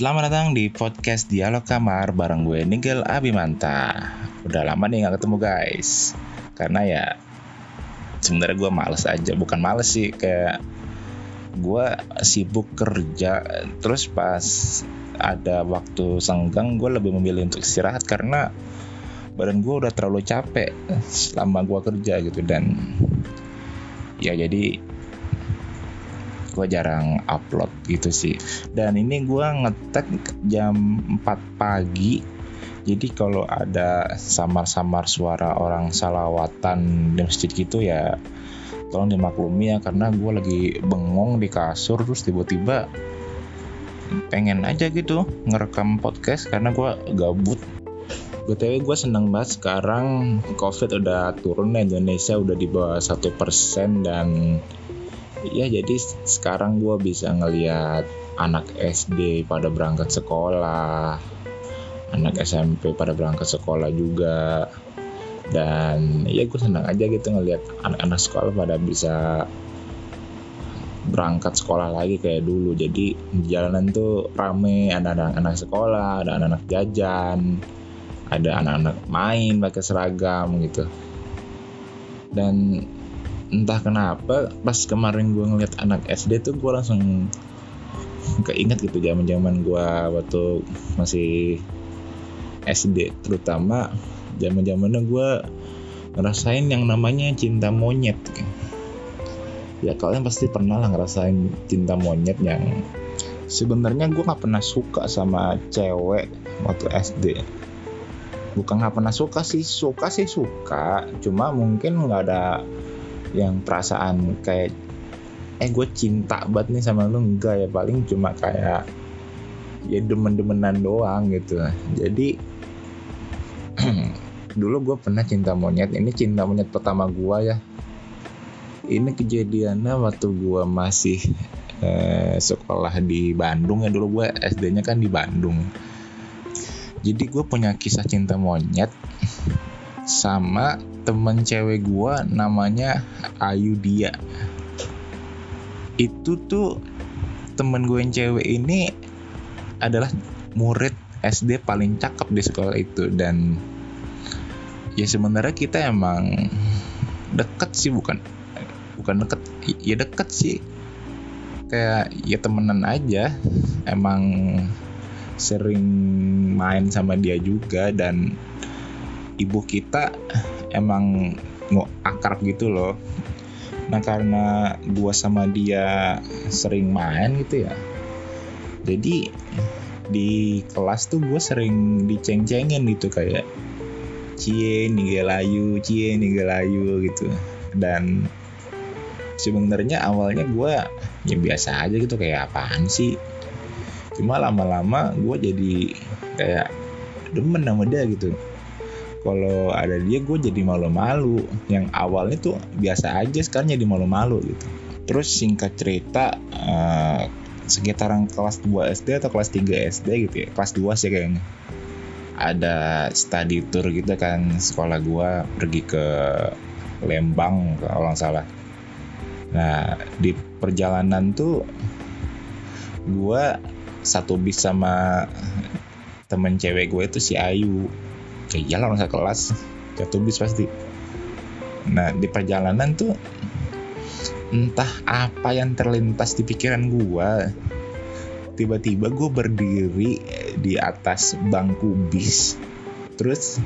Selamat datang di podcast Dialog Kamar bareng gue Nigel Abimanta. Udah lama nih gak ketemu guys. Karena ya sebenarnya gue males aja, bukan males sih kayak gue sibuk kerja terus pas ada waktu senggang gue lebih memilih untuk istirahat karena badan gue udah terlalu capek selama gue kerja gitu dan ya jadi gue jarang upload gitu sih. Dan ini gue ngetek jam 4 pagi. Jadi kalau ada samar-samar suara orang salawatan di masjid gitu ya tolong dimaklumi ya karena gue lagi bengong di kasur terus tiba-tiba pengen aja gitu ngerekam podcast karena gue gabut. BTW gue seneng banget sekarang covid udah turun di Indonesia udah di bawah satu persen dan ya jadi sekarang gue bisa ngeliat anak SD pada berangkat sekolah anak SMP pada berangkat sekolah juga. Dan ya gue senang aja gitu ngeliat anak-anak sekolah pada bisa berangkat sekolah lagi kayak dulu. Jadi jalanan tuh rame ada anak-anak sekolah ada anak-anak jajan ada anak-anak main pakai seragam gitu. Dan entah kenapa pas kemarin gue ngeliat anak SD tuh gue langsung keinget gitu zaman zaman gue waktu masih SD terutama zaman zamannya gue ngerasain yang namanya cinta monyet. Ya kalian pasti pernah lah ngerasain cinta monyet yang sebenarnya gue nggak pernah suka sama cewek waktu SD bukan nggak pernah suka sih suka sih suka. Cuma mungkin nggak ada yang perasaan kayak eh gue cinta banget nih sama lu. Enggak ya paling cuma kayak ya demen-demenan doang gitu. Jadi dulu gue pernah cinta monyet. Ini cinta monyet pertama gue ya. Ini kejadiannya waktu gue masih eh, sekolah di Bandung ya. Dulu gue SD-nya kan di Bandung. Jadi gue punya kisah cinta monyet sama temen cewek gue namanya Ayu Dia. Itu tuh temen gue yang cewek ini adalah murid SD paling cakep di sekolah itu. Dan ya sebenarnya kita emang deket sih bukan bukan deket ya deket sih. Kayak ya temenan aja. Emang sering main sama dia juga dan ibu kita emang mau akrab gitu loh. Nah karena gua sama dia sering main gitu ya. Jadi di kelas tuh gue sering diceng-cengin gitu kayak cie nih layu cie nih layu gitu. Dan sebenarnya awalnya gue ya biasa aja gitu kayak apaan sih? Cuma lama-lama gue jadi kayak demen sama dia gitu kalau ada dia gue jadi malu-malu. Yang awalnya tuh biasa aja sekarang jadi malu-malu gitu. Terus singkat cerita uh, sekitaran kelas 2 SD atau kelas 3 SD gitu ya kelas 2 sih kayaknya. Ada study tour gitu kan sekolah gua pergi ke Lembang kalau nggak salah. Nah di perjalanan tuh gua satu bis sama temen cewek gue itu si Ayu ya iyalah masa kelas. Satu bis pasti. Nah di perjalanan tuh entah apa yang terlintas di pikiran gue tiba-tiba gue berdiri di atas bangku bis. Terus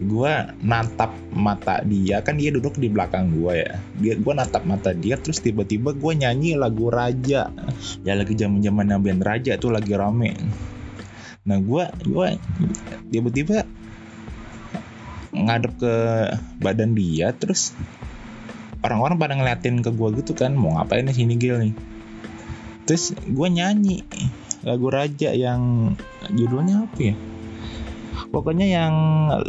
gue natap mata dia. Kan dia duduk di belakang gue ya. Dia gue natap mata dia terus tiba-tiba gue nyanyi lagu raja. Ya lagi zaman zaman band raja tuh lagi rame nah gue gue tiba-tiba ngadep ke badan dia terus orang-orang pada ngeliatin ke gue gitu kan mau ngapain nih sini Gil nih? Terus gue nyanyi lagu raja yang judulnya apa ya? Pokoknya yang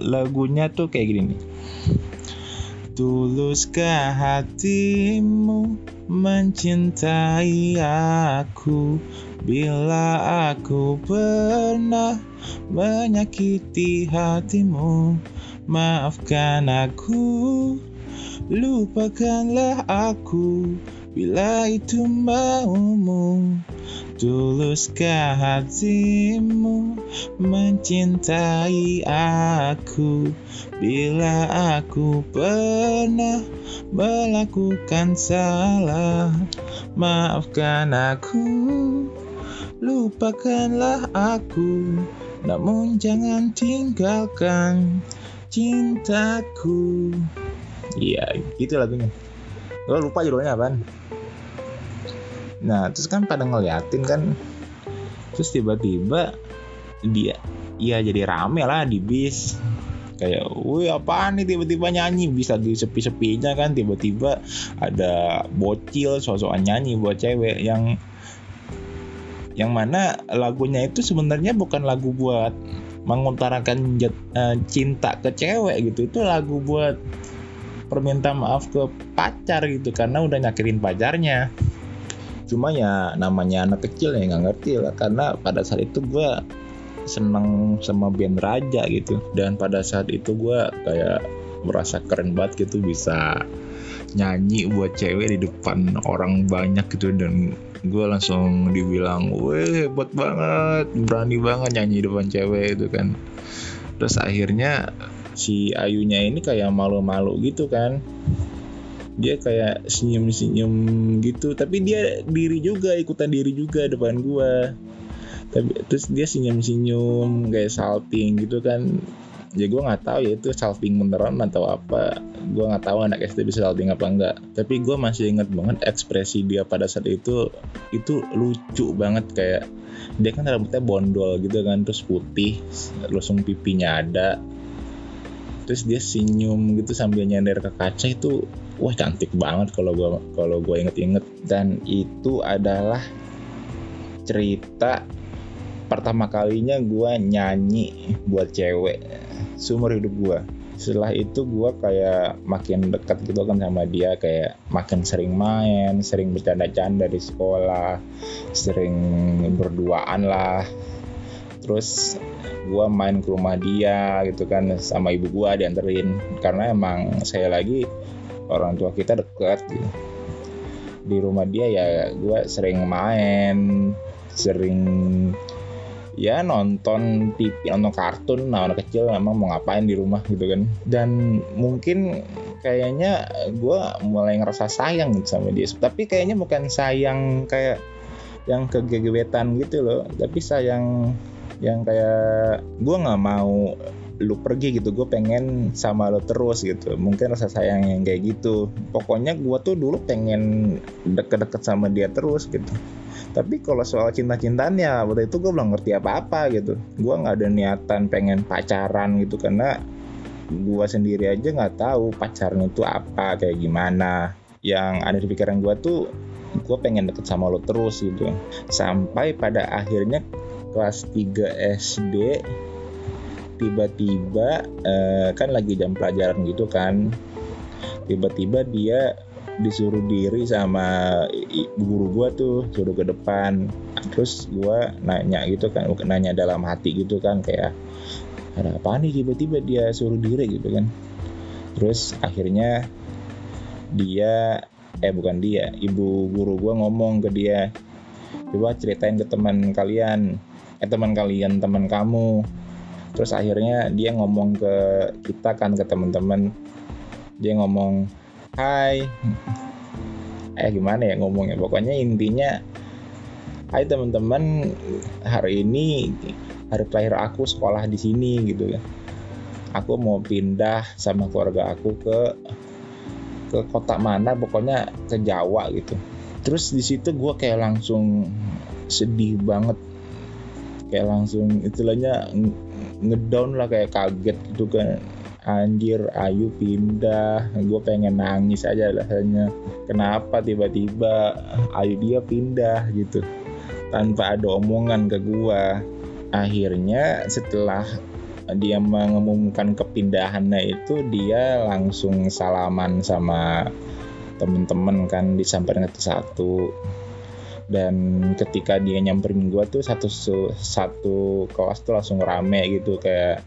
lagunya tuh kayak gini nih. Tuluskah hatimu mencintai aku Bila aku pernah menyakiti hatimu Maafkan aku. Lupakanlah aku bila itu maumu. Tuluskah hatimu mencintai aku. Bila aku pernah melakukan salah Maafkan aku Lupakanlah aku Namun jangan tinggalkan cintaku. Iya gitu lagunya. Gue lupa judulnya apaan. Nah terus kan pada ngeliatin kan terus tiba-tiba dia ya jadi rame lah di bis. Kayak wih apaan nih? Tiba-tiba nyanyi bisa di sepi-sepinya kan. Tiba-tiba ada bocil sosokan nyanyi buat cewek yang yang mana lagunya itu sebenarnya bukan lagu buat mengutarakan uh, cinta ke cewek gitu. Itu lagu buat perminta maaf ke pacar gitu karena udah nyakitin pacarnya. Cuma ya namanya anak kecil ya nggak ngerti lah. Karena pada saat itu gue seneng sama band Raja gitu. Dan pada saat itu gue kayak merasa keren banget gitu bisa nyanyi buat cewek di depan orang banyak gitu. Dan gue langsung dibilang weh hebat banget berani banget nyanyi depan cewek itu kan. Terus akhirnya si Ayunya ini kayak malu-malu gitu kan. Dia kayak senyum-senyum gitu tapi dia diri juga ikutan diri juga depan gua. Tapi terus dia senyum-senyum kayak salting gitu kan ya gue nggak tahu ya itu salting beneran atau apa. Gue nggak tahu anak SD bisa salting apa enggak. Tapi gue masih inget banget ekspresi dia pada saat itu itu lucu banget. Kayak dia kan rambutnya bondol gitu kan terus putih langsung pipinya ada. Terus dia senyum gitu sambil nyender ke kaca itu wah cantik banget kalau gue kalau gue inget-inget. Dan itu adalah cerita pertama kalinya gue nyanyi buat cewek seumur hidup gue setelah itu gue kayak makin dekat gitu kan sama dia kayak makin sering main sering bercanda-canda di sekolah sering berduaan lah. Terus gue main ke rumah dia gitu kan sama ibu gue dianterin. Karena emang saya lagi orang tua kita deket gitu. Di rumah dia ya gue sering main sering ya nonton TV nonton kartun. Nah anak kecil emang mau ngapain di rumah gitu kan. Dan mungkin kayaknya gue mulai ngerasa sayang gitu sama dia. Tapi kayaknya bukan sayang kayak yang kegegetan gitu loh. Tapi sayang yang kayak gue nggak mau lu pergi gitu gue pengen sama lo terus gitu. Mungkin rasa sayang yang kayak gitu. Pokoknya gue tuh dulu pengen deket-deket sama dia terus gitu. Tapi kalau soal cinta-cintaan ya waktu itu gue belum ngerti apa-apa gitu. Gue nggak ada niatan pengen pacaran gitu karena gue sendiri aja nggak tahu pacaran itu apa kayak gimana. Yang ada di pikiran gue tuh gue pengen deket sama lo terus gitu. Sampai pada akhirnya kelas 3 SD tiba-tiba uh, kan lagi jam pelajaran gitu kan. Tiba-tiba dia disuruh diri sama guru gua tuh suruh ke depan. Terus gua nanya gitu kan nanya dalam hati gitu kan kayak ada apa nih? Tiba-tiba dia suruh diri gitu kan. Terus akhirnya dia eh bukan dia ibu guru gua ngomong ke dia coba ceritain ke teman kalian eh teman kalian teman kamu terus akhirnya dia ngomong ke kita kan ke teman-teman. Dia ngomong hai. Eh gimana ya ngomongnya? Pokoknya intinya hai teman-teman hari ini hari terakhir aku sekolah di sini gitu kan. Aku mau pindah sama keluarga aku ke ke kota mana pokoknya ke Jawa gitu. Terus di situ gue kayak langsung sedih banget. Kayak langsung istilahnya ngedown lah kayak kaget gitu kan. Anjir Ayu pindah. Gue pengen nangis aja rasanya. Kenapa tiba-tiba Ayu dia pindah gitu? Tanpa ada omongan ke gue akhirnya setelah dia mengumumkan kepindahannya itu dia langsung salaman sama temen-temen kan disamperin satu dan ketika dia nyamperin gue tuh satu satu kelas tuh langsung rame gitu kayak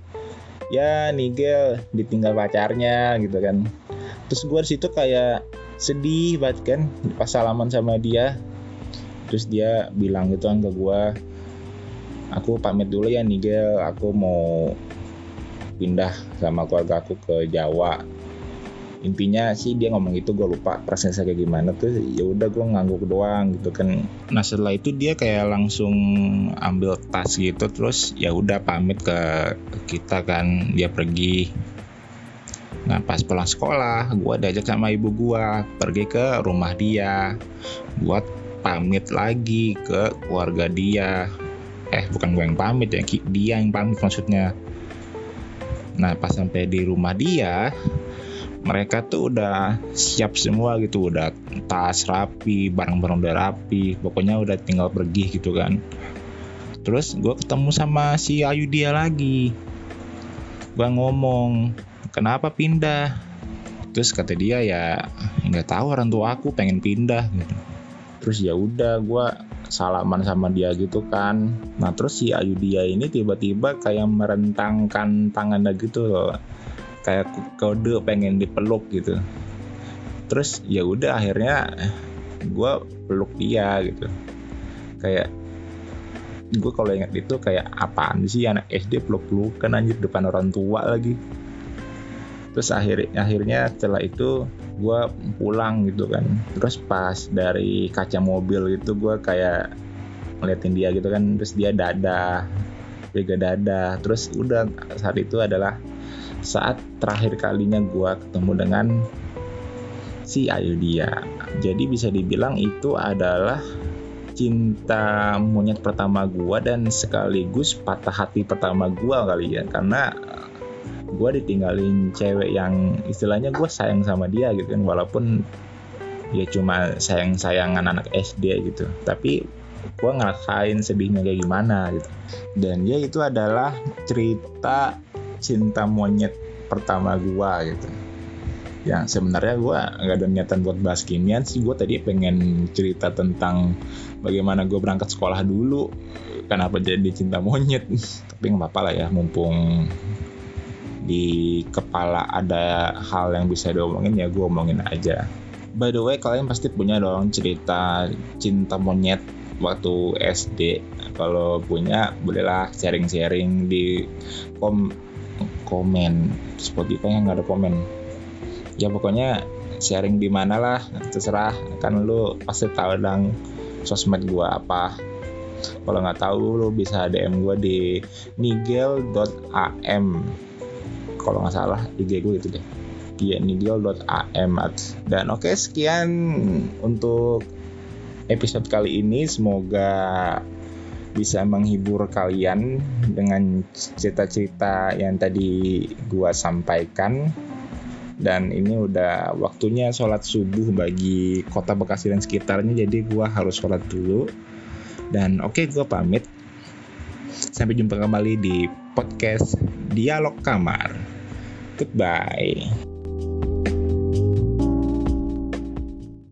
ya Nigel ditinggal pacarnya gitu kan. Terus gue situ kayak sedih banget kan pas salaman sama dia. Terus dia bilang gitu kan ke gue aku pamit dulu ya Nigel. Aku mau pindah sama keluarga aku ke Jawa intinya sih dia ngomong itu gue lupa prosesnya kayak gimana. Tuh ya udah gue ngangguk doang gitu kan. Nah setelah itu dia kayak langsung ambil tas gitu terus ya udah pamit ke kita kan. Dia pergi. Nah pas pulang sekolah gue diajak sama ibu gue pergi ke rumah dia. Buat pamit lagi ke keluarga dia. Eh bukan gue yang pamit ya dia yang pamit maksudnya. Nah pas sampai di rumah dia mereka tuh udah siap semua gitu udah tas rapi barang-barang udah rapi pokoknya udah tinggal pergi gitu kan. Terus gue ketemu sama si Ayu dia lagi. Gue ngomong kenapa pindah? Terus kata dia ya nggak tahu orang tua aku pengen pindah. Gitu. Terus ya udah gue salaman sama dia gitu kan. Nah terus si Ayu dia ini tiba-tiba kayak merentangkan tangannya gitu loh kayak kode pengen dipeluk gitu. Terus ya udah akhirnya gue peluk dia gitu. Kayak gue kalau ingat itu kayak apaan sih anak SD peluk pelukan anjir depan orang tua lagi? Terus akhir akhirnya setelah itu gue pulang gitu kan. Terus pas dari kaca mobil itu gue kayak ngeliatin dia gitu kan. Terus dia dada jaga dada terus udah saat itu adalah saat terakhir kalinya gue ketemu dengan si Ayu dia. Jadi bisa dibilang itu adalah cinta monyet pertama gue dan sekaligus patah hati pertama gue kali ya. Karena gue ditinggalin cewek yang istilahnya gue sayang sama dia gitu kan. Walaupun dia cuma sayang sayangan anak SD gitu. Tapi gue ngerasain sedihnya kayak gimana gitu. Dan ya itu adalah cerita cinta monyet pertama gua gitu. Yang sebenarnya gua nggak ada niatan buat bahas kimian sih. Gua tadi pengen cerita tentang bagaimana gua berangkat sekolah dulu. Kenapa jadi cinta monyet? Tapi nggak apa-apa lah ya mumpung di kepala ada hal yang bisa diomongin ya gue omongin aja. By the way kalian pasti punya dong cerita cinta monyet waktu SD kalau punya bolehlah sharing-sharing di kom komen. Spotify yang nggak ada komen. Ya pokoknya sharing di mana lah terserah. Kan lu pasti tahu dong sosmed gua apa. Kalau nggak tahu lu bisa DM gua di nigel.am kalau nggak salah IG gue itu deh. Dia nigel.am dan oke okay, sekian untuk episode kali ini. Semoga bisa menghibur kalian dengan cerita-cerita yang tadi gua sampaikan. Dan ini udah waktunya sholat subuh bagi kota Bekasi dan sekitarnya jadi gua harus sholat dulu. Dan oke okay, gua pamit. Sampai jumpa kembali di podcast dialog kamar. Goodbye